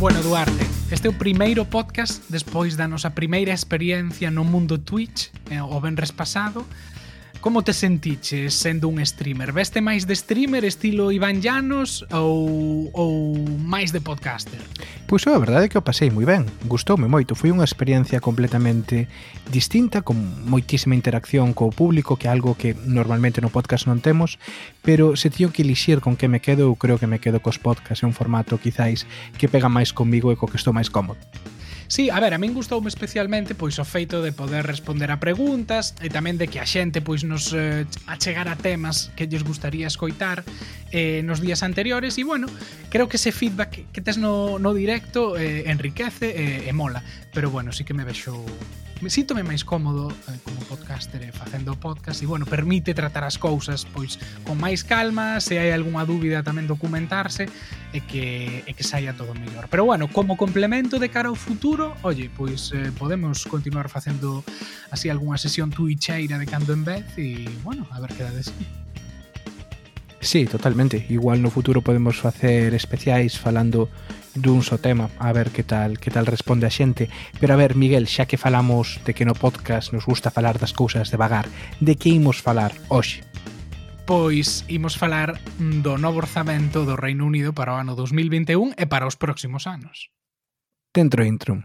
Bueno, Duarte, este é o primeiro podcast despois da nosa primeira experiencia no mundo Twitch eh, o venres pasado. Como te sentiches sendo un streamer? Veste máis de streamer estilo Iván Llanos ou, ou máis de podcaster? Pois a verdade é que o pasei moi ben, gustoume moito, foi unha experiencia completamente distinta, con moitísima interacción co público, que é algo que normalmente no podcast non temos, pero se teño que elixir con que me quedo, eu creo que me quedo cos podcasts, é un formato quizáis que pega máis comigo e co que estou máis cómodo. Sí, a ver, a min gustoume especialmente pois o feito de poder responder a preguntas e tamén de que a xente pois nos eh, a temas que lles gustaría escoitar eh, nos días anteriores e bueno, creo que ese feedback que tes no, no directo eh, enriquece eh, e mola, pero bueno, sí que me vexo síntome máis cómodo eh, como podcaster eh, facendo podcast e bueno, permite tratar as cousas pois con máis calma, se hai algunha dúbida tamén documentarse e que e que saia todo mellor. Pero bueno, como complemento de cara ao futuro, oye, pois eh, podemos continuar facendo así algunha sesión twitcheira de cando en vez e bueno, a ver que dades. Sí, totalmente. Igual no futuro podemos facer especiais falando dun só tema, a ver que tal que tal responde a xente. Pero a ver, Miguel, xa que falamos de que no podcast nos gusta falar das cousas devagar, de que imos falar hoxe? Pois imos falar do novo orzamento do Reino Unido para o ano 2021 e para os próximos anos. Dentro intro.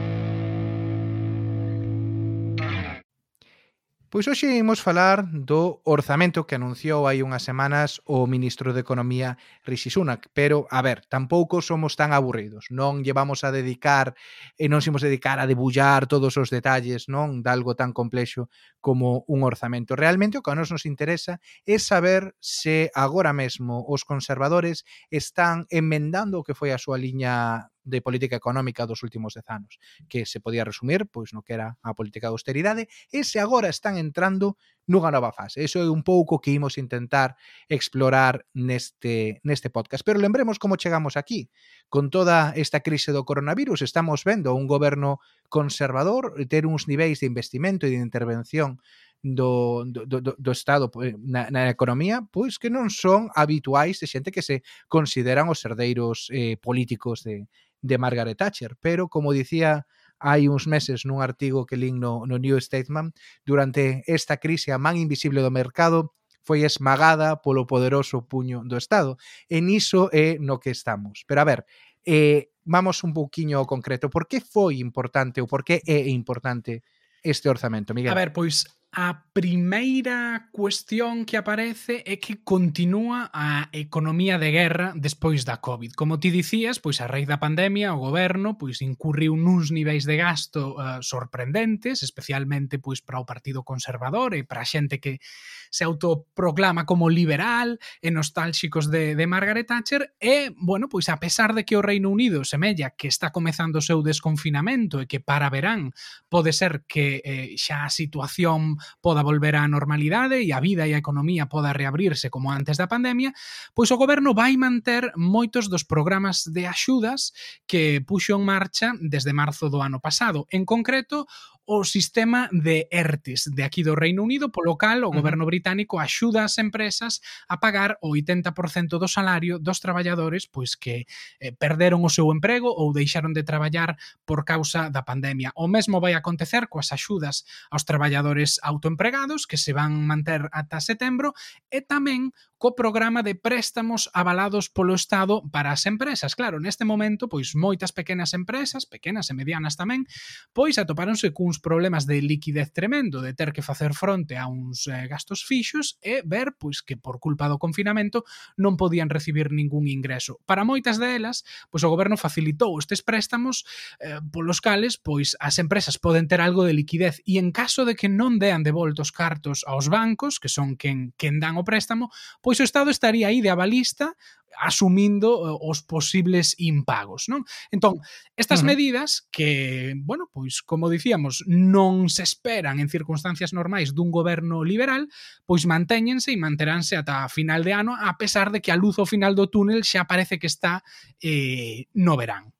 Pois hoxe imos falar do orzamento que anunciou hai unhas semanas o ministro de Economía Rishi Sunak, pero a ver, tampouco somos tan aburridos. Non llevamos a dedicar e non simos dedicar a debullar todos os detalles, non, de algo tan complexo como un orzamento. Realmente o que a nos nos interesa é saber se agora mesmo os conservadores están enmendando o que foi a súa liña de política económica dos últimos dez anos, que se podía resumir pois no que era a política de austeridade, e se agora están entrando nunha nova fase. Eso é un pouco que imos intentar explorar neste, neste podcast. Pero lembremos como chegamos aquí. Con toda esta crise do coronavirus estamos vendo un goberno conservador ter uns niveis de investimento e de intervención do, do, do, do Estado eh, na, na economía pois que non son habituais de xente que se consideran os herdeiros eh, políticos de, de Margaret Thatcher, pero como dicía hai uns meses nun artigo que lín no, no New Statesman, durante esta crise a man invisible do mercado foi esmagada polo poderoso puño do Estado. E niso é no que estamos. Pero a ver, eh, vamos un pouquiño ao concreto. Por que foi importante ou por que é importante este orzamento, Miguel? A ver, pois a primeira cuestión que aparece é que continúa a economía de guerra despois da COVID. Como ti dicías, pois a raíz da pandemia o goberno pois incurriu nuns niveis de gasto uh, sorprendentes, especialmente pois para o Partido Conservador e para a xente que se autoproclama como liberal e nostálxicos de, de Margaret Thatcher e, bueno, pois a pesar de que o Reino Unido semella que está comezando o seu desconfinamento e que para verán pode ser que eh, xa a situación poda volver á normalidade e a vida e a economía poda reabrirse como antes da pandemia, pois o goberno vai manter moitos dos programas de axudas que puxo en marcha desde marzo do ano pasado. En concreto, o sistema de ERTES de aquí do Reino Unido, polo cal o goberno británico axuda as empresas a pagar o 80% do salario dos traballadores pois que eh, perderon o seu emprego ou deixaron de traballar por causa da pandemia. O mesmo vai acontecer coas axudas aos traballadores autoempregados que se van manter ata setembro e tamén co programa de préstamos avalados polo Estado para as empresas. Claro, neste momento, pois moitas pequenas empresas, pequenas e medianas tamén, pois atopáronse cuns problemas de liquidez tremendo, de ter que facer fronte a uns eh, gastos fixos e ver pois que por culpa do confinamento non podían recibir ningún ingreso. Para moitas delas, pois o goberno facilitou estes préstamos eh, polos cales pois as empresas poden ter algo de liquidez e en caso de que non dean devoltos cartos aos bancos, que son quen quen dan o préstamo, pois o Estado estaría aí de avalista asumindo eh, os posibles impagos, non? Entón, estas uh -huh. medidas que, bueno, pois como dicíamos, non se esperan en circunstancias normais dun goberno liberal, pois mantéñense e manteránse ata final de ano, a pesar de que a luz ao final do túnel xa parece que está eh, no verán.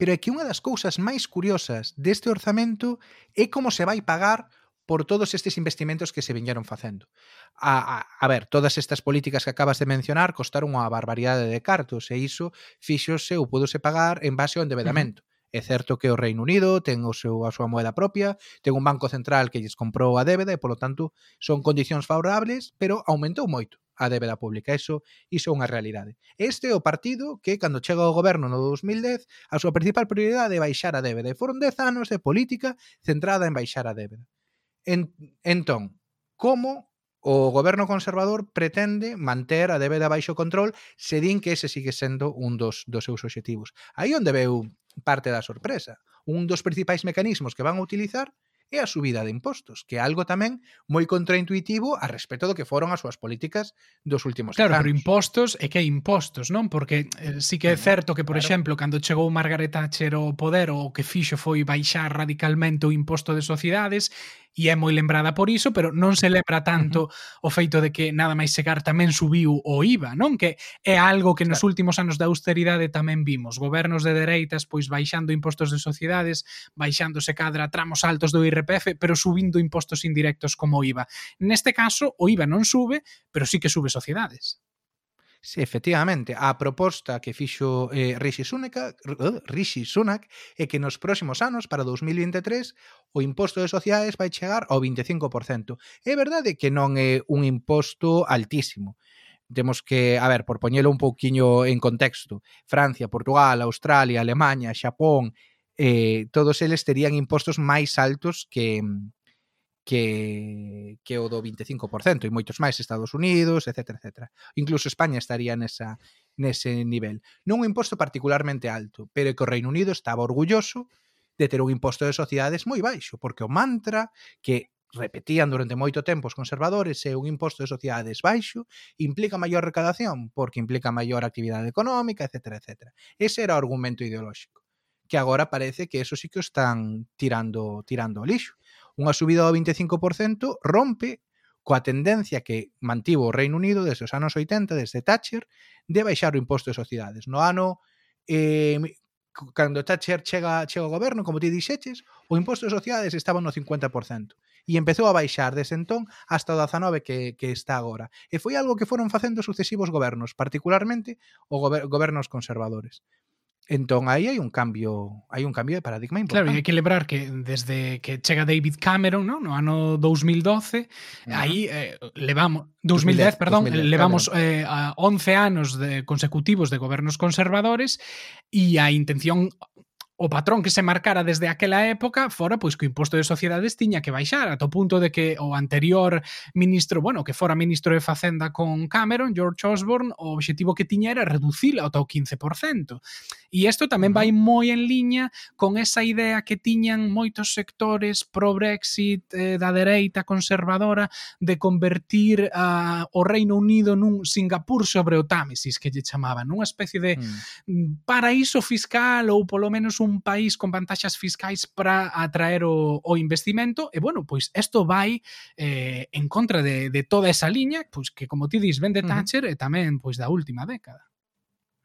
Pero é que unha das cousas máis curiosas deste orzamento é como se vai pagar por todos estes investimentos que se viñeron facendo. A, a, a ver, todas estas políticas que acabas de mencionar costaron unha barbaridade de cartos e iso fixose ou pudose pagar en base ao endebedamento. É certo que o Reino Unido ten o seu, a súa moeda propia, ten un banco central que lles comprou a débeda e, polo tanto, son condicións favorables, pero aumentou moito a débeda pública. Iso, iso é unha realidade. Este é o partido que, cando chega ao goberno no 2010, a súa principal prioridade é baixar a débeda. E foron 10 anos de política centrada en baixar a débeda En, entón, como o goberno conservador pretende manter a débeda baixo control se din que ese sigue sendo un dos, dos seus obxectivos. Aí onde veu parte da sorpresa. Un dos principais mecanismos que van a utilizar é a subida de impostos, que é algo tamén moi contraintuitivo a respecto do que foron as súas políticas dos últimos claro, anos. Claro, pero impostos é que impostos, non? Porque eh, sí que é certo que, por claro. exemplo, cando chegou Margaret Thatcher ao poder, o que fixo foi baixar radicalmente o imposto de sociedades, e é moi lembrada por iso, pero non se lembra tanto uh -huh. o feito de que nada máis chegar tamén subiu o IVA, non? Que é algo que nos claro. últimos anos da austeridade tamén vimos. Gobernos de dereitas pois baixando impostos de sociedades, baixándose cadra tramos altos do IRPF, pero subindo impostos indirectos como o IVA. Neste caso, o IVA non sube, pero sí que sube sociedades se efectivamente a proposta que fixo eh, Rishi Sunak, uh, Rishi Sunak é que nos próximos anos, para 2023, o imposto de sociedades vai chegar ao 25%. É verdade que non é un imposto altísimo, temos que, a ver, por poñelo un pouquiño en contexto, Francia, Portugal, Australia, Alemania, Xapón, eh, todos eles terían impostos máis altos que mm, que, que o do 25% e moitos máis Estados Unidos, etc, etc. Incluso España estaría nesa, nese nivel. Non un imposto particularmente alto, pero que o Reino Unido estaba orgulloso de ter un imposto de sociedades moi baixo, porque o mantra que repetían durante moito tempo os conservadores é un imposto de sociedades baixo implica maior recadación, porque implica maior actividade económica, etc, etc. Ese era o argumento ideolóxico que agora parece que eso sí que o están tirando tirando o lixo unha subida do 25%, rompe coa tendencia que mantivo o Reino Unido desde os anos 80, desde Thatcher, de baixar o imposto de sociedades. No ano eh, cando Thatcher chega, chega ao goberno, como ti dixeches, o imposto de sociedades estaba no 50% e empezou a baixar desde entón hasta o 19 que, que está agora. E foi algo que foron facendo sucesivos gobernos, particularmente o gober gobernos conservadores. Entón aí hai un cambio, hai un cambio de paradigma importante. Claro, e hai que lembrar que desde que chega David Cameron, no, no ano 2012, uh -huh. aí eh, levamos 2010, 2010 perdón, 2010, levamos claro. eh, a 11 anos de consecutivos de gobernos conservadores e a intención o patrón que se marcara desde aquela época fora pois que o imposto de sociedades tiña que baixar ata o punto de que o anterior ministro, bueno, que fora ministro de Facenda con Cameron, George Osborne, o obxectivo que tiña era reducila ata o 15%. E isto tamén vai moi en liña con esa idea que tiñan moitos sectores pro-Brexit eh, da dereita conservadora de convertir uh, o Reino Unido nun Singapur sobre o Támesis que lle chamaban, unha especie de mm. paraíso fiscal ou polo menos un un país con vantaxas fiscais para atraer o, o investimento e bueno, pois isto vai eh, en contra de, de toda esa liña pois que como ti dis ven de Thatcher uh -huh. e tamén pois da última década.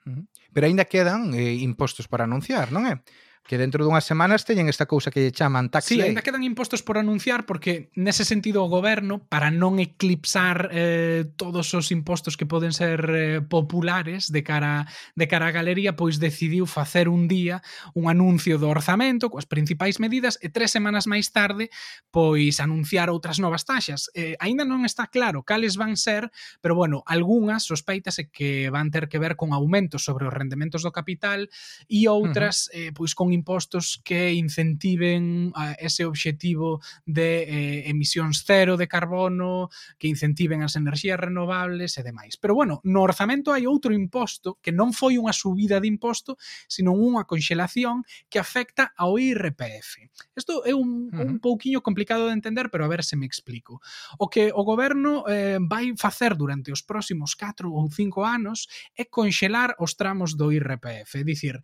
Uh -huh. Pero aínda quedan eh, impostos para anunciar, non é? que dentro dunhas semanas teñen esta cousa que lle chaman tax sí, ainda quedan impostos por anunciar porque nese sentido o goberno para non eclipsar eh, todos os impostos que poden ser eh, populares de cara de cara á galería, pois decidiu facer un día un anuncio do orzamento coas principais medidas e tres semanas máis tarde pois anunciar outras novas taxas. Eh, aínda non está claro cales van ser, pero bueno, algunhas sospeitase que van ter que ver con aumentos sobre os rendementos do capital e outras uh -huh. eh, pois con impostos que incentiven a ese obxectivo de eh, emisións cero de carbono, que incentiven as enerxías renovables e demais. Pero bueno, no orzamento hai outro imposto que non foi unha subida de imposto, sino unha conxelación que afecta ao IRPF. Isto é un, uh -huh. un pouquiño complicado de entender, pero a ver se me explico. O que o goberno eh, vai facer durante os próximos 4 ou 5 anos é conxelar os tramos do IRPF, é dicir,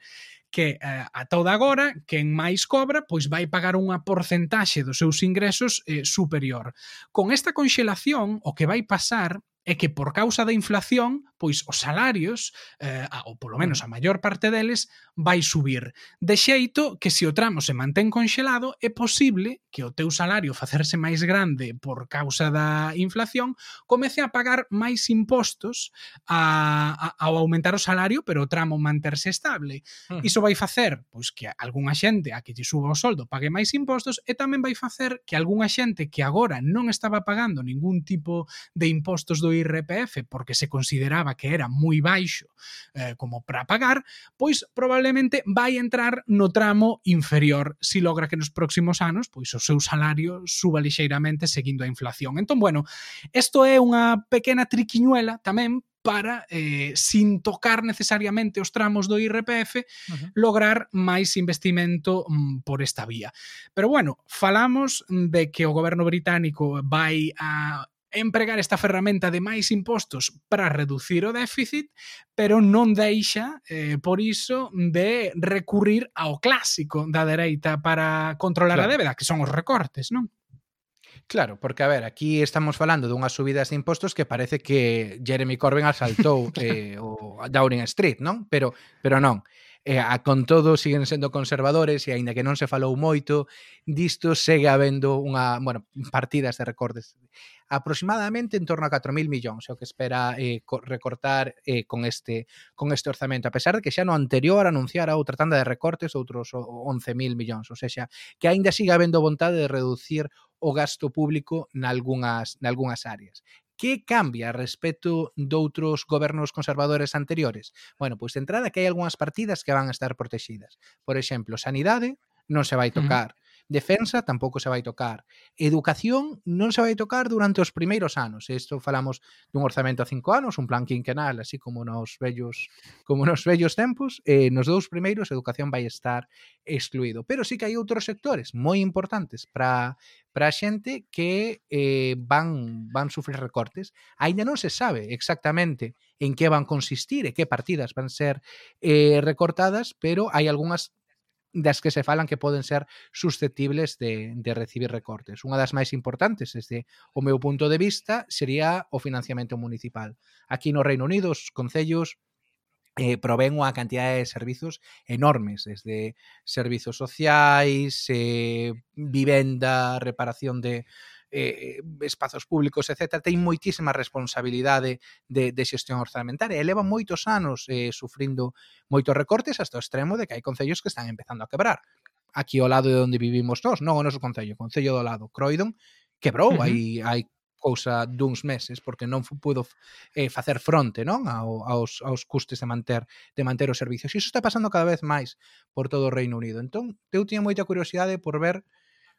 que eh, a toda agora quen máis cobra pois vai pagar unha porcentaxe dos seus ingresos eh, superior. Con esta conxelación o que vai pasar é que por causa da inflación, pois os salarios, eh, ou polo menos a maior parte deles, vai subir. De xeito que se o tramo se mantén conxelado, é posible que o teu salario facerse máis grande por causa da inflación, comece a pagar máis impostos a, a, ao aumentar o salario, pero o tramo manterse estable. Uh -huh. Iso vai facer pois que algunha xente a que lle suba o soldo pague máis impostos e tamén vai facer que algunha xente que agora non estaba pagando ningún tipo de impostos do IRPF porque se consideraba que era moi baixo eh, como para pagar, pois probablemente vai entrar no tramo inferior se logra que nos próximos anos pois o seu salario suba lixeiramente seguindo a inflación. Entón, bueno, isto é unha pequena triquiñuela tamén para, eh, sin tocar necesariamente os tramos do IRPF, uh -huh. lograr máis investimento mm, por esta vía. Pero bueno, falamos de que o goberno británico vai a empregar esta ferramenta de máis impostos para reducir o déficit, pero non deixa, eh, por iso, de recurrir ao clásico da dereita para controlar claro. a débeda, que son os recortes, non? Claro, porque a ver, aquí estamos falando dunhas subidas de impostos que parece que Jeremy Corbyn asaltou eh, o Downing Street, non? Pero pero non. Eh, a con todo siguen sendo conservadores e aínda que non se falou moito, disto segue habendo unha, bueno, partidas de recortes aproximadamente en torno a 4.000 millóns, o que espera eh, recortar eh, con este con este orzamento, a pesar de que xa no anterior anunciara outra tanda de recortes outros 11.000 millóns, ou seja, que aínda siga habendo vontade de reducir o gasto público nalgúnas, nalgúnas áreas. Que cambia respecto doutros gobernos conservadores anteriores? Bueno, pois de entrada que hai algunhas partidas que van a estar protegidas. Por exemplo, sanidade non se vai tocar. Uh -huh Defensa tampouco se vai tocar. Educación non se vai tocar durante os primeiros anos. Isto falamos dun orzamento a cinco anos, un plan quinquenal, así como nos vellos como nos vellos tempos, eh, nos dous primeiros educación vai estar excluído. Pero sí que hai outros sectores moi importantes para para a xente que eh, van van sufrir recortes. Aínda non se sabe exactamente en que van consistir e que partidas van ser eh, recortadas, pero hai algunhas das que se falan que poden ser susceptibles de, de recibir recortes. Unha das máis importantes, desde o meu punto de vista, sería o financiamento municipal. Aquí no Reino Unido, os concellos eh, provén unha cantidad de servizos enormes, desde servizos sociais, eh, vivenda, reparación de, Eh, eh, espazos públicos, etc., ten moitísima responsabilidade de, de xestión orzamentaria e leva moitos anos eh, sufrindo moitos recortes hasta o extremo de que hai concellos que están empezando a quebrar. Aquí ao lado de onde vivimos nós, non o noso concello, o concello do lado, Croydon, quebrou, uh -huh. hai, hai cousa duns meses porque non pudo eh, facer fronte non Ao, aos, aos custes de manter de manter os servicios. E iso está pasando cada vez máis por todo o Reino Unido. Entón, eu tiña moita curiosidade por ver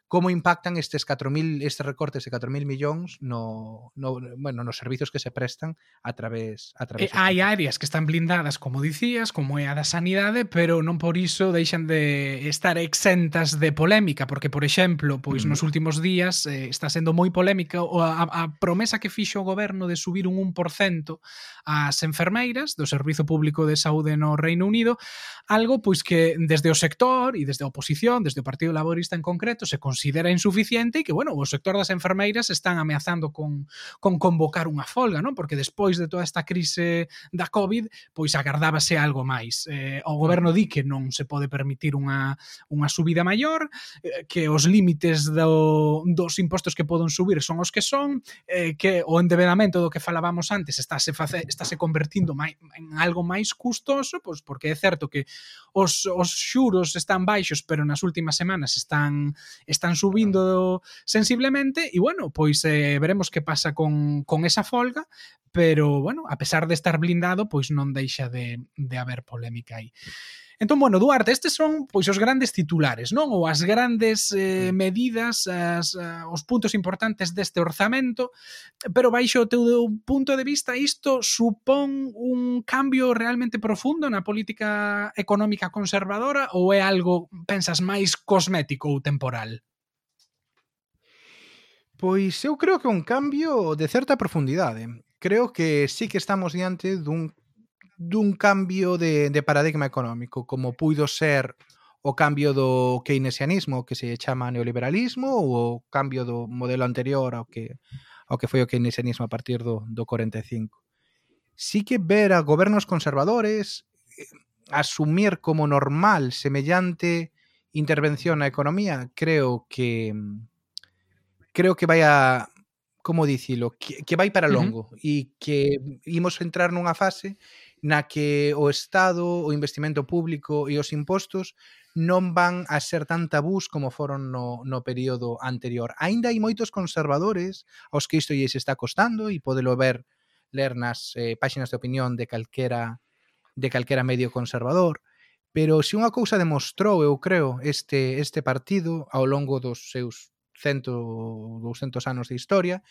como impactan estes 4000 estes recortes de 4000 millóns no, no bueno, nos servizos que se prestan a través a través. Eh, e, hai áreas que están blindadas, como dicías, como é a da sanidade, pero non por iso deixan de estar exentas de polémica, porque por exemplo, pois mm. nos últimos días eh, está sendo moi polémica a, a promesa que fixo o goberno de subir un 1% ás enfermeiras do Servizo Público de Saúde no Reino Unido, algo pois que desde o sector e desde a oposición, desde o Partido Laborista en concreto, se considera insuficiente e que, bueno, o sector das enfermeiras están ameazando con, con convocar unha folga, non? Porque despois de toda esta crise da COVID, pois agardábase algo máis. Eh, o goberno di que non se pode permitir unha, unha subida maior, eh, que os límites do, dos impostos que poden subir son os que son, eh, que o endebenamento do que falábamos antes estáse, face, estáse convertindo mai, en algo máis custoso, pois porque é certo que os, os xuros están baixos, pero nas últimas semanas están, están están subindo sensiblemente e bueno, pois eh, veremos que pasa con, con esa folga, pero bueno, a pesar de estar blindado, pois non deixa de, de haber polémica aí. Entón, bueno, Duarte, estes son pois os grandes titulares, non? Ou as grandes eh, medidas, as, uh, os puntos importantes deste orzamento, pero baixo o teu punto de vista isto supón un cambio realmente profundo na política económica conservadora ou é algo, pensas, máis cosmético ou temporal? Pois eu creo que é un cambio de certa profundidade. Creo que sí que estamos diante dun dun cambio de, de paradigma económico, como puido ser o cambio do keynesianismo que se chama neoliberalismo ou o cambio do modelo anterior ao que ao que foi o keynesianismo a partir do, do 45. Sí que ver a gobernos conservadores eh, asumir como normal semellante intervención na economía creo que mm, creo que vai a como dicilo, que, que vai para longo uh -huh. e que imos entrar nunha fase na que o Estado, o investimento público e os impostos non van a ser tan tabús como foron no, no período anterior. Ainda hai moitos conservadores aos que isto lles está costando e podelo ver ler nas eh, páxinas de opinión de calquera de calquera medio conservador, pero se unha cousa demostrou, eu creo, este este partido ao longo dos seus 100 200 anos de historia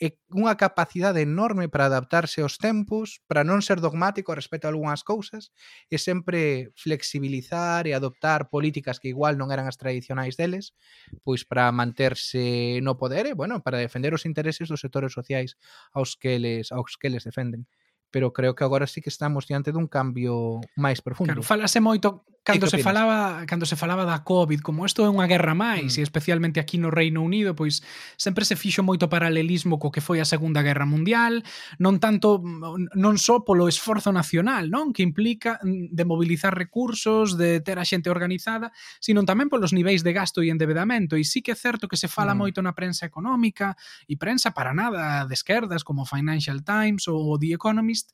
e unha capacidade enorme para adaptarse aos tempos, para non ser dogmático respecto a algunhas cousas e sempre flexibilizar e adoptar políticas que igual non eran as tradicionais deles, pois para manterse no poder e, bueno, para defender os intereses dos sectores sociais aos que les, aos que les defenden pero creo que agora sí que estamos diante dun cambio máis profundo. Claro, falase moito cando se falaba cando se falaba da COVID, como isto é unha guerra máis, mm. e especialmente aquí no Reino Unido, pois sempre se fixo moito paralelismo co que foi a Segunda Guerra Mundial, non tanto non só polo esforzo nacional, non, que implica mm, de mobilizar recursos, de ter a xente organizada, sino tamén polos niveis de gasto e endebedamento, e sí que é certo que se fala mm. moito na prensa económica e prensa para nada de esquerdas como Financial Times ou The Economist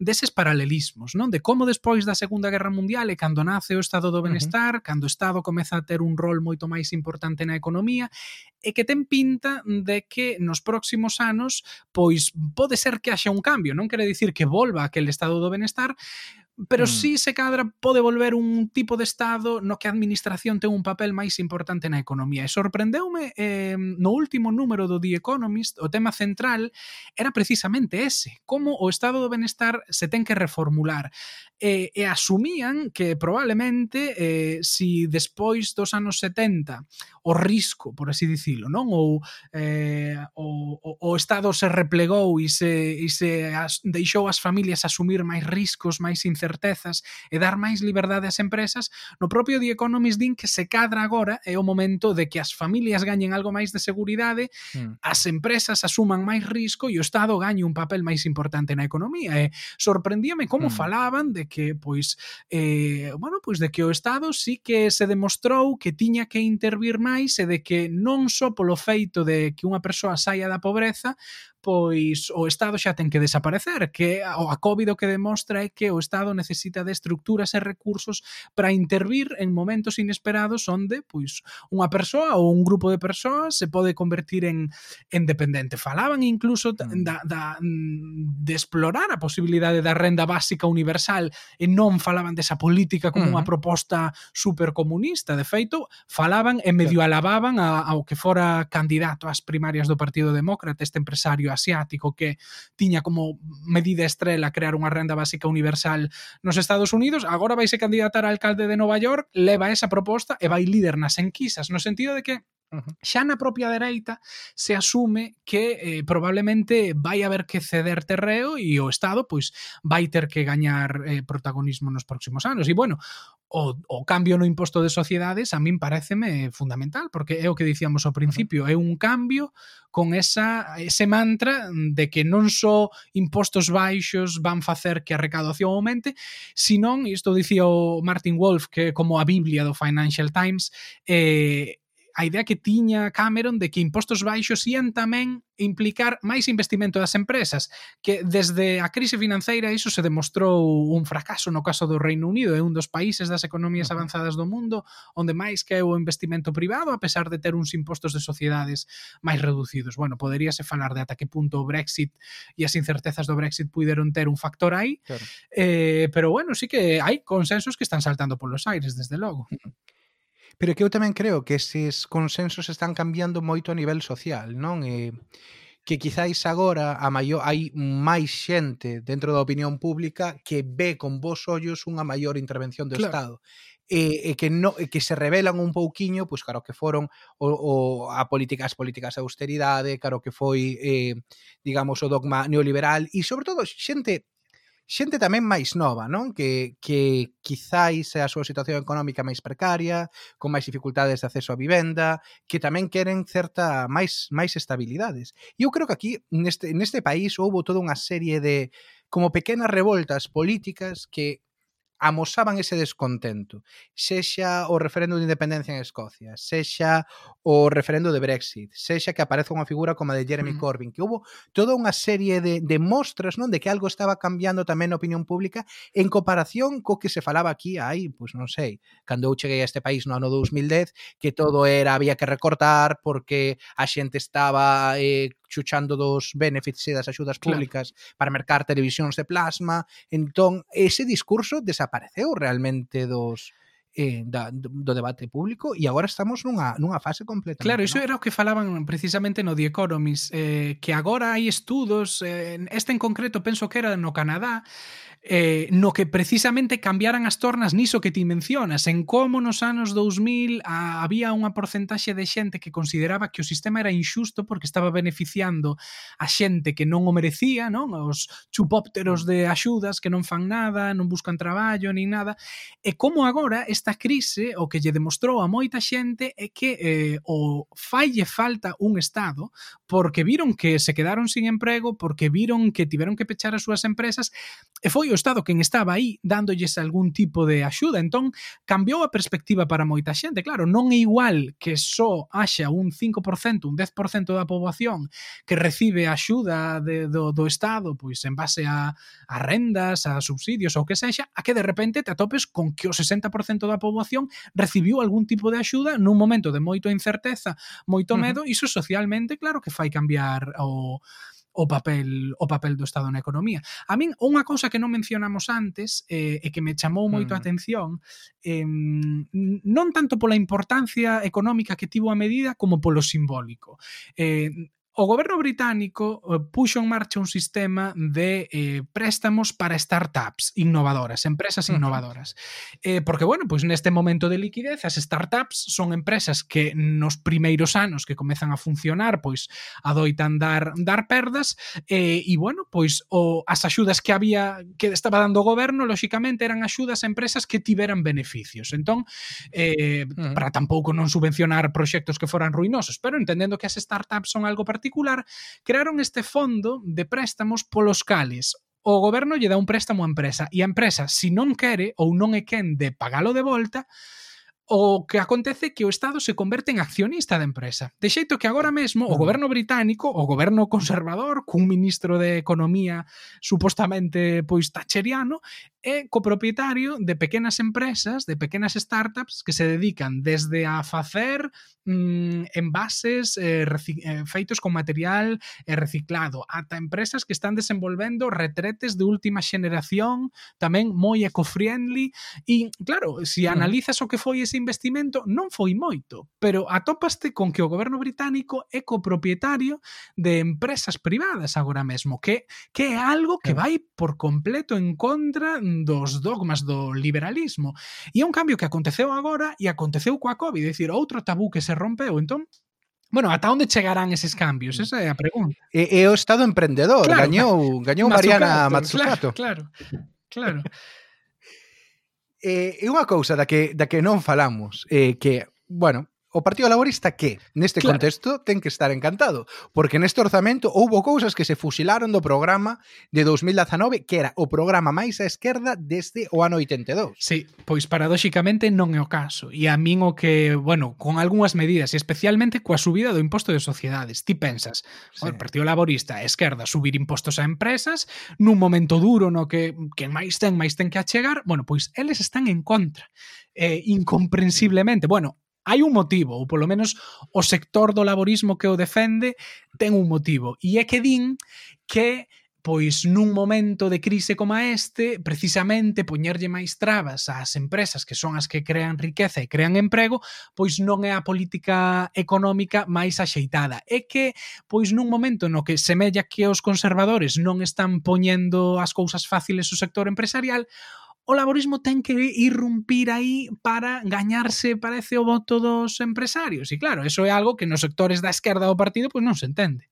deses paralelismos, non? De como despois da Segunda Guerra Mundial e cando nace o estado do benestar, uh -huh. cando o Estado comeza a ter un rol moito máis importante na economía, e que ten pinta de que nos próximos anos pois pode ser que haxa un cambio, non quere dicir que volva aquel estado do benestar, pero mm. sí se cadra pode volver un tipo de estado no que a administración ten un papel máis importante na economía. E sorprendeume eh, no último número do The Economist, o tema central era precisamente ese, como o estado do benestar se ten que reformular. Eh, e asumían que probablemente eh, si despois dos anos 70 o risco, por así dicilo, non? Ou eh, o, o, o estado se replegou e se, e se as, deixou as familias asumir máis riscos, máis incertidades certezas e dar máis liberdade ás empresas, no propio The Economist din que se cadra agora é o momento de que as familias gañen algo máis de seguridade, mm. as empresas asuman máis risco e o Estado gañe un papel máis importante na economía. E sorprendíame como mm. falaban de que pois eh, bueno, pois de que o Estado sí que se demostrou que tiña que intervir máis e de que non só polo feito de que unha persoa saia da pobreza, pois o Estado xa ten que desaparecer, que a COVID o que demostra é que o Estado necesita de estructuras e recursos para intervir en momentos inesperados onde pois unha persoa ou un grupo de persoas se pode convertir en, en dependente. Falaban incluso mm. da, da, mm, de explorar a posibilidade da renda básica universal e non falaban desa política como uh -huh. unha mm. proposta supercomunista. De feito, falaban e medio alababan a, ao que fora candidato ás primarias do Partido Demócrata, este empresario asiático que tiña como medida estrela crear unha renda básica universal nos Estados Unidos, agora vaise candidatar a alcalde de Nova York, leva esa proposta e vai líder nas enquisas, no sentido de que Xa na propia dereita se asume que eh, probablemente vai haber que ceder terreo e o Estado pois vai ter que gañar eh, protagonismo nos próximos anos. E bueno, o, o cambio no imposto de sociedades a min pareceme fundamental, porque é o que dicíamos ao principio, é un cambio con esa, ese mantra de que non só impostos baixos van facer que a recaudación aumente, senón, isto dicía o Martin Wolf, que como a Biblia do Financial Times, eh, a idea que tiña Cameron de que impostos baixos ian tamén implicar máis investimento das empresas, que desde a crise financeira iso se demostrou un fracaso no caso do Reino Unido, é un dos países das economías avanzadas do mundo onde máis que o investimento privado a pesar de ter uns impostos de sociedades máis reducidos. Bueno, poderíase falar de ata que punto o Brexit e as incertezas do Brexit puideron ter un factor aí, claro. eh, pero bueno, sí que hai consensos que están saltando polos aires, desde logo. Pero que eu tamén creo que eses consensos están cambiando moito a nivel social, non? E que quizáis agora a maior hai máis xente dentro da opinión pública que ve con vos ollos unha maior intervención do claro. Estado e, e que no e que se revelan un pouquiño, pois claro que foron o, o a políticas políticas de austeridade, claro que foi eh digamos o dogma neoliberal e sobre todo xente xente tamén máis nova, non? Que, que quizáis a súa situación económica máis precaria, con máis dificultades de acceso á vivenda, que tamén queren certa máis máis estabilidades. E eu creo que aquí neste neste país houbo toda unha serie de como pequenas revoltas políticas que amosaban ese descontento, sexa o referendo de independencia en Escocia, sexa o referendo de Brexit, sexa que aparece unha figura como a de Jeremy uh. Corbyn, que hubo toda unha serie de, de mostras non de que algo estaba cambiando tamén na opinión pública en comparación co que se falaba aquí aí, pois pues non sei, cando eu cheguei a este país no ano 2010, que todo era había que recortar porque a xente estaba eh, chuchando dos benefits e das axudas públicas claro. para mercar televisións de plasma, entón ese discurso desapareceu desapareceu realmente dos eh, da, do debate público e agora estamos nunha, nunha fase completamente. Claro, iso era o que falaban precisamente no The Economist, eh, que agora hai estudos, eh, este en concreto penso que era no Canadá, eh, no que precisamente cambiaran as tornas niso que ti mencionas, en como nos anos 2000 a, había unha porcentaxe de xente que consideraba que o sistema era injusto porque estaba beneficiando a xente que non o merecía, non? Os chupópteros de axudas que non fan nada, non buscan traballo nin nada. E como agora esta crise o que lle demostrou a moita xente é que eh, o falle falta un estado porque viron que se quedaron sin emprego, porque viron que tiveron que pechar as súas empresas e foi o o Estado quen estaba aí dándolles algún tipo de axuda. Entón, cambiou a perspectiva para moita xente. Claro, non é igual que só haxa un 5%, un 10% da poboación que recibe axuda de, do, do Estado, pois en base a, a rendas, a subsidios ou que sexa, a que de repente te atopes con que o 60% da poboación recibiu algún tipo de axuda nun momento de moito incerteza, moito medo, uh -huh. iso socialmente claro que fai cambiar o o papel o papel do Estado na economía. A min unha cousa que non mencionamos antes eh, e que me chamou moito mm. a atención eh, non tanto pola importancia económica que tivo a medida como polo simbólico. Eh, O goberno británico eh, puxo en marcha un sistema de eh, préstamos para startups innovadoras, empresas innovadoras. Eh, porque, bueno, pois pues neste momento de liquidez, as startups son empresas que nos primeiros anos que comezan a funcionar, pois adoitan dar dar perdas, eh, e, bueno, pois o, as axudas que había que estaba dando o goberno, lóxicamente, eran axudas a empresas que tiveran beneficios. Entón, eh, para tampouco non subvencionar proxectos que foran ruinosos, pero entendendo que as startups son algo particular, particular, crearon este fondo de préstamos polos cales o goberno lle dá un préstamo á empresa e a empresa, se non quere ou non é quen de pagalo de volta, o que acontece que o Estado se converte en accionista da empresa. De xeito que agora mesmo o goberno británico, o goberno conservador, cun ministro de Economía supostamente pois tacheriano, é copropietario de pequenas empresas, de pequenas startups que se dedican desde a facer mm, envases eh, eh, feitos con material eh, reciclado, ata empresas que están desenvolvendo retretes de última xeneración, tamén moi eco-friendly, e claro, se si analizas o que foi ese investimento non foi moito, pero atópaste con que o goberno británico é copropietario de empresas privadas agora mesmo, que, que é algo que vai por completo en contra dos dogmas do liberalismo. E é un cambio que aconteceu agora e aconteceu coa COVID, é dicir, outro tabú que se rompeu, entón Bueno, ata onde chegarán eses cambios? Esa é a pregunta. E, e o estado emprendedor, claro, gañou, gañou Mariana Matsukato. Claro, claro. claro. Eh, e unha cousa da que, da que non falamos, eh, que, bueno, o Partido Laborista que, neste claro. contexto, ten que estar encantado, porque neste orzamento houbo cousas que se fusilaron do programa de 2019, que era o programa máis á esquerda desde o ano 82. Sí, pois paradóxicamente non é o caso. E a min o que, bueno, con algunhas medidas, especialmente coa subida do imposto de sociedades, ti pensas, sí. o Partido Laborista, a esquerda, subir impostos a empresas, nun momento duro no que que máis ten, máis ten que achegar, bueno, pois eles están en contra eh, incomprensiblemente. Bueno, hai un motivo, ou polo menos o sector do laborismo que o defende ten un motivo, e é que din que pois nun momento de crise como este, precisamente poñerlle máis trabas ás empresas que son as que crean riqueza e crean emprego, pois non é a política económica máis axeitada. É que pois nun momento no que semella que os conservadores non están poñendo as cousas fáciles o sector empresarial, o laborismo ten que irrumpir aí para gañarse, parece, o voto dos empresarios. E claro, eso é algo que nos sectores da esquerda do partido pois non se entende.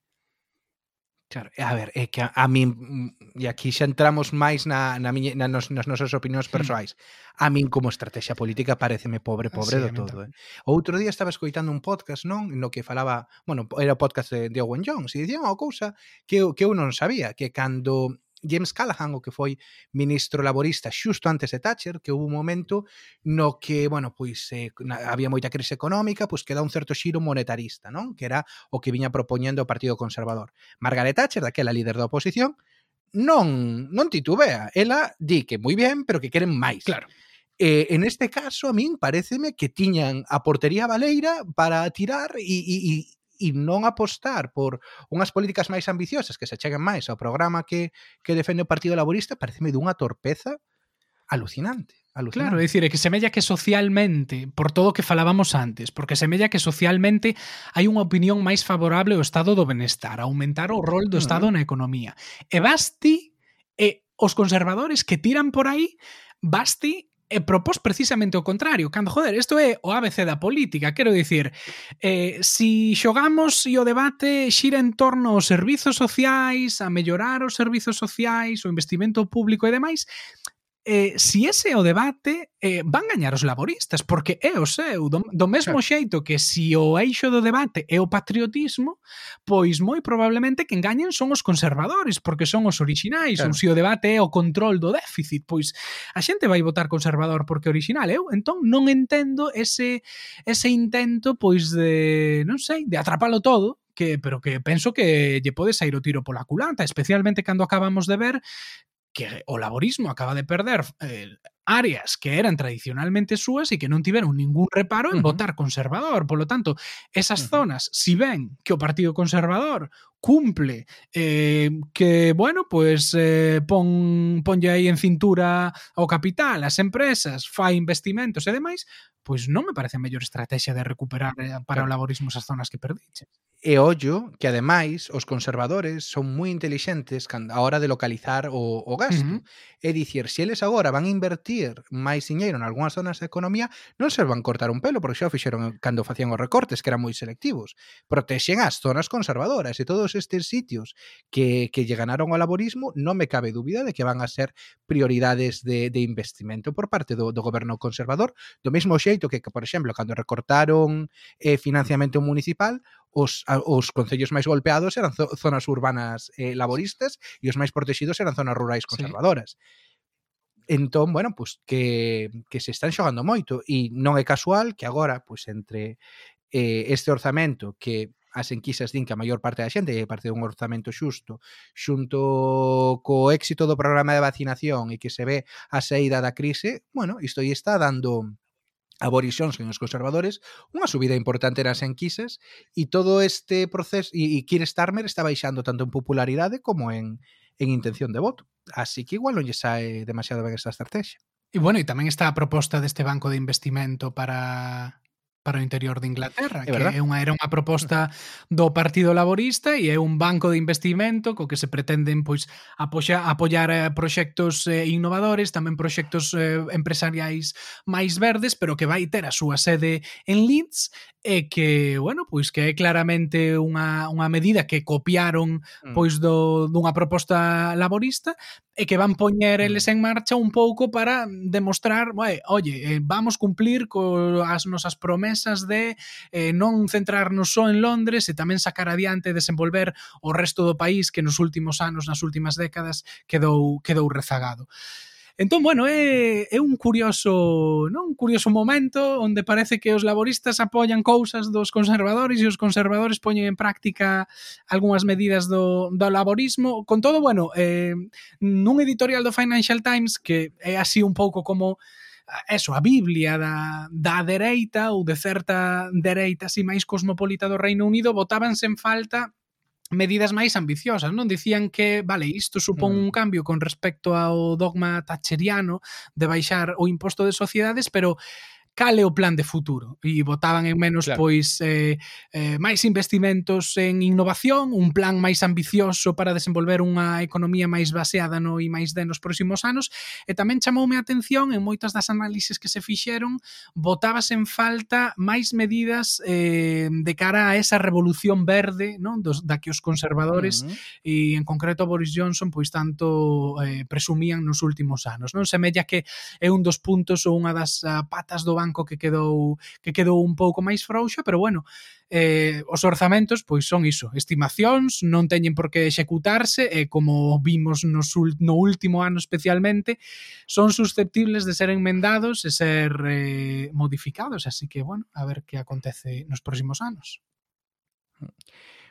Claro, a ver, é que a, a min mm, e aquí xa entramos máis na, na miña, na nos, nas nosas opinións hmm. persoais. A min como estrategia política pareceme pobre, pobre sí, do todo, eh. Outro día estaba escoitando un podcast, non, no que falaba, bueno, era o podcast de, de Owen Jones, e dicían unha cousa que eu, que eu non sabía, que cando James Callaghan, o que foi ministro laborista xusto antes de Thatcher, que houve un momento no que, bueno, pois eh, na, había moita crise económica, pois que dá un certo xiro monetarista, non? Que era o que viña propoñendo o Partido Conservador. Margaret Thatcher, daquela líder da oposición, non non titubea. Ela di que moi ben, pero que queren máis. Claro. Eh, en este caso, a min pareceme que tiñan a portería baleira para tirar e, e, e non apostar por unhas políticas máis ambiciosas que se cheguen máis ao programa que, que defende o Partido Laborista pareceme dunha torpeza alucinante. Alucinante. Claro, é dicir, é que semella que socialmente, por todo o que falábamos antes, porque semella que socialmente hai unha opinión máis favorable ao estado do benestar, aumentar o rol do mm. estado na economía. E basti e os conservadores que tiran por aí, basti e propós precisamente o contrario, cando, joder, isto é o ABC da política, quero dicir, eh, si xogamos e o debate xira en torno aos servizos sociais, a mellorar os servizos sociais, o investimento público e demais, eh, si ese é o debate, eh, van gañar os laboristas, porque é o seu, do, do mesmo claro. xeito que si o eixo do debate é o patriotismo, pois moi probablemente que engañen son os conservadores, porque son os orixinais, claro. ou se o debate é o control do déficit, pois a xente vai votar conservador porque é original, eu entón non entendo ese ese intento pois de, non sei, de atrapalo todo, que pero que penso que lle pode sair o tiro pola culata, especialmente cando acabamos de ver que o laborismo acaba de perder eh, áreas que eran tradicionalmente súas e que non tiveron ningún reparo en uh -huh. votar conservador. Por lo tanto, esas uh -huh. zonas, si ven que o Partido Conservador cumple eh, que, bueno, pues eh, pon, ponlle aí en cintura ao capital, as empresas, fai investimentos e demais, pois non me parece a mellor estrategia de recuperar eh, para o laborismo esas zonas que perdiche. E ollo que ademais os conservadores son moi intelixentes a hora de localizar o, o gasto. Uh -huh. É dicir, se eles agora van a invertir invertir máis diñeiro en algunhas zonas da economía non se van cortar un pelo, porque xa o fixeron cando facían os recortes, que eran moi selectivos. Protexen as zonas conservadoras e todos estes sitios que, que lle ganaron ao laborismo non me cabe dúbida de que van a ser prioridades de, de investimento por parte do, do goberno conservador, do mesmo xeito que, que por exemplo, cando recortaron eh, financiamento municipal, os, os concellos máis golpeados eran zonas urbanas eh, laboristas e os máis protegidos eran zonas rurais conservadoras. Sí entón, bueno, pues que, que se están xogando moito e non é casual que agora, pois entre eh, este orzamento que as enquisas din que a maior parte da xente é parte dun orzamento xusto xunto co éxito do programa de vacinación e que se ve a saída da crise, bueno, isto aí está dando a Boris Johnson e os conservadores unha subida importante nas enquisas e todo este proceso e, e Keir Starmer está baixando tanto en popularidade como en en intención de voto. Así que igual non lle sae demasiado ben esta estrategia. E bueno, e tamén está a proposta deste banco de investimento para para o interior de Inglaterra, é que verdad? é unha era unha proposta do Partido Laborista e é un banco de investimento co que se pretenden pois apoxa, apoiar eh, proxectos eh, innovadores, tamén proxectos eh, empresariais máis verdes, pero que vai ter a súa sede en Leeds e que, bueno, pois que é claramente unha, unha medida que copiaron mm. pois do, dunha proposta laborista e que van poñer mm. eles en marcha un pouco para demostrar, vai, oye, eh, vamos cumplir coas nosas promesas de eh, non centrarnos só en Londres e tamén sacar adiante e desenvolver o resto do país que nos últimos anos, nas últimas décadas, quedou, quedou rezagado. Entón, bueno, é, é un curioso, non? un curioso momento onde parece que os laboristas apoian cousas dos conservadores e os conservadores poñen en práctica algunhas medidas do, do laborismo. Con todo, bueno, eh, nun editorial do Financial Times que é así un pouco como eso, a Biblia da, da dereita ou de certa dereita así máis cosmopolita do Reino Unido, botábanse en falta medidas máis ambiciosas, non? Dicían que, vale, isto supón mm. un cambio con respecto ao dogma tacheriano de baixar o imposto de sociedades, pero cal é o plan de futuro? E votaban en menos claro. pois eh, eh, máis investimentos en innovación, un plan máis ambicioso para desenvolver unha economía máis baseada no I máis D nos próximos anos, e tamén chamoume a atención en moitas das análises que se fixeron, votabas en falta máis medidas eh, de cara a esa revolución verde, non, dos da que os conservadores uh -huh. e en concreto Boris Johnson pois tanto eh, presumían nos últimos anos, non? Semella que é un dos puntos ou unha das ah, patas do banco que quedou que quedou un pouco máis frouxa, pero bueno, eh, os orzamentos pois son iso, estimacións, non teñen por que executarse e como vimos no, sul, no último ano especialmente, son susceptibles de ser enmendados e ser eh, modificados, así que bueno, a ver que acontece nos próximos anos. Mm.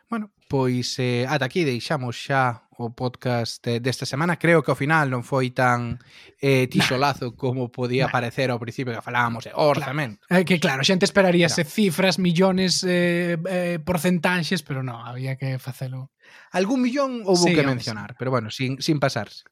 Bueno, pois eh, ata aquí deixamos xa o podcast eh, desta semana. Creo que ao final non foi tan eh, tixolazo como podía nah. parecer ao principio que falábamos de eh, orzamento. Claro, eh, que claro, xente esperaríase claro. cifras, millóns, eh, eh, porcentaxes, pero non, había que facelo. Algún millón houve sí, que mencionar, sí. pero bueno, sin, sin pasarse.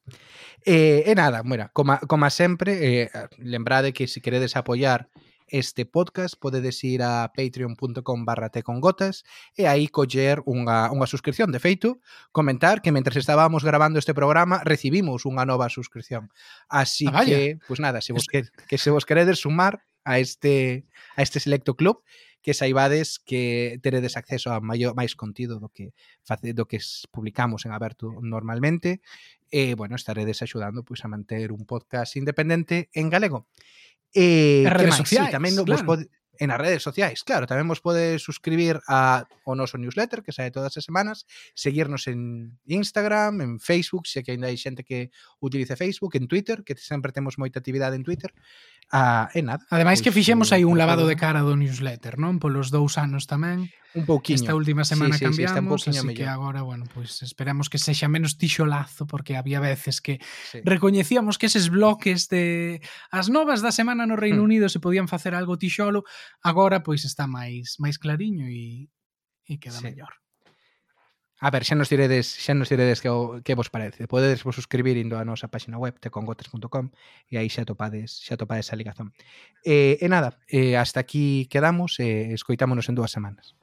Eh, e nada, mira, como, como sempre, eh, lembrade que se si queredes apoiar este podcast podedes ir a patreon.com barra tecongotas e aí coller unha, unha suscripción. De feito, comentar que mentre estábamos grabando este programa recibimos unha nova suscripción. Así ah, que, pois pues nada, se vos, que, que se vos queredes sumar a este, a este selecto club, que saibades que teredes acceso a maior, máis contido do que face, do que publicamos en aberto normalmente e, bueno, estaredes axudando pois, a manter un podcast independente en galego. Eh, redes sociales. en as redes sociais. Claro, tamén vos pode suscribir a o noso newsletter que sae todas as semanas, seguirnos en Instagram, en Facebook, se que ainda hai xente que utilice Facebook, en Twitter, que sempre temos moita actividade en Twitter. Ah, e nada. Ademais que fixemos aí un lavado de cara do newsletter, non? Polos dous anos tamén. Un pouquiño. Esta última semana sí, sí, cambiamos, sí, está un así mellor. que agora, bueno, pois pues esperamos que sexa menos tixolazo, porque había veces que sí. recoñecíamos que eses bloques de as novas da semana no Reino mm. Unido se podían facer algo tixolo, Agora pois está máis máis clariño e, e queda sí. mellor. A ver, xa nos diredes, xa nos diredes que, o, que vos parece. Podedes vos suscribir indo á nosa páxina web tecongotes.com e aí xa topades, xa topades a ligazón. E, e nada, eh, hasta aquí quedamos e escoitámonos en dúas semanas.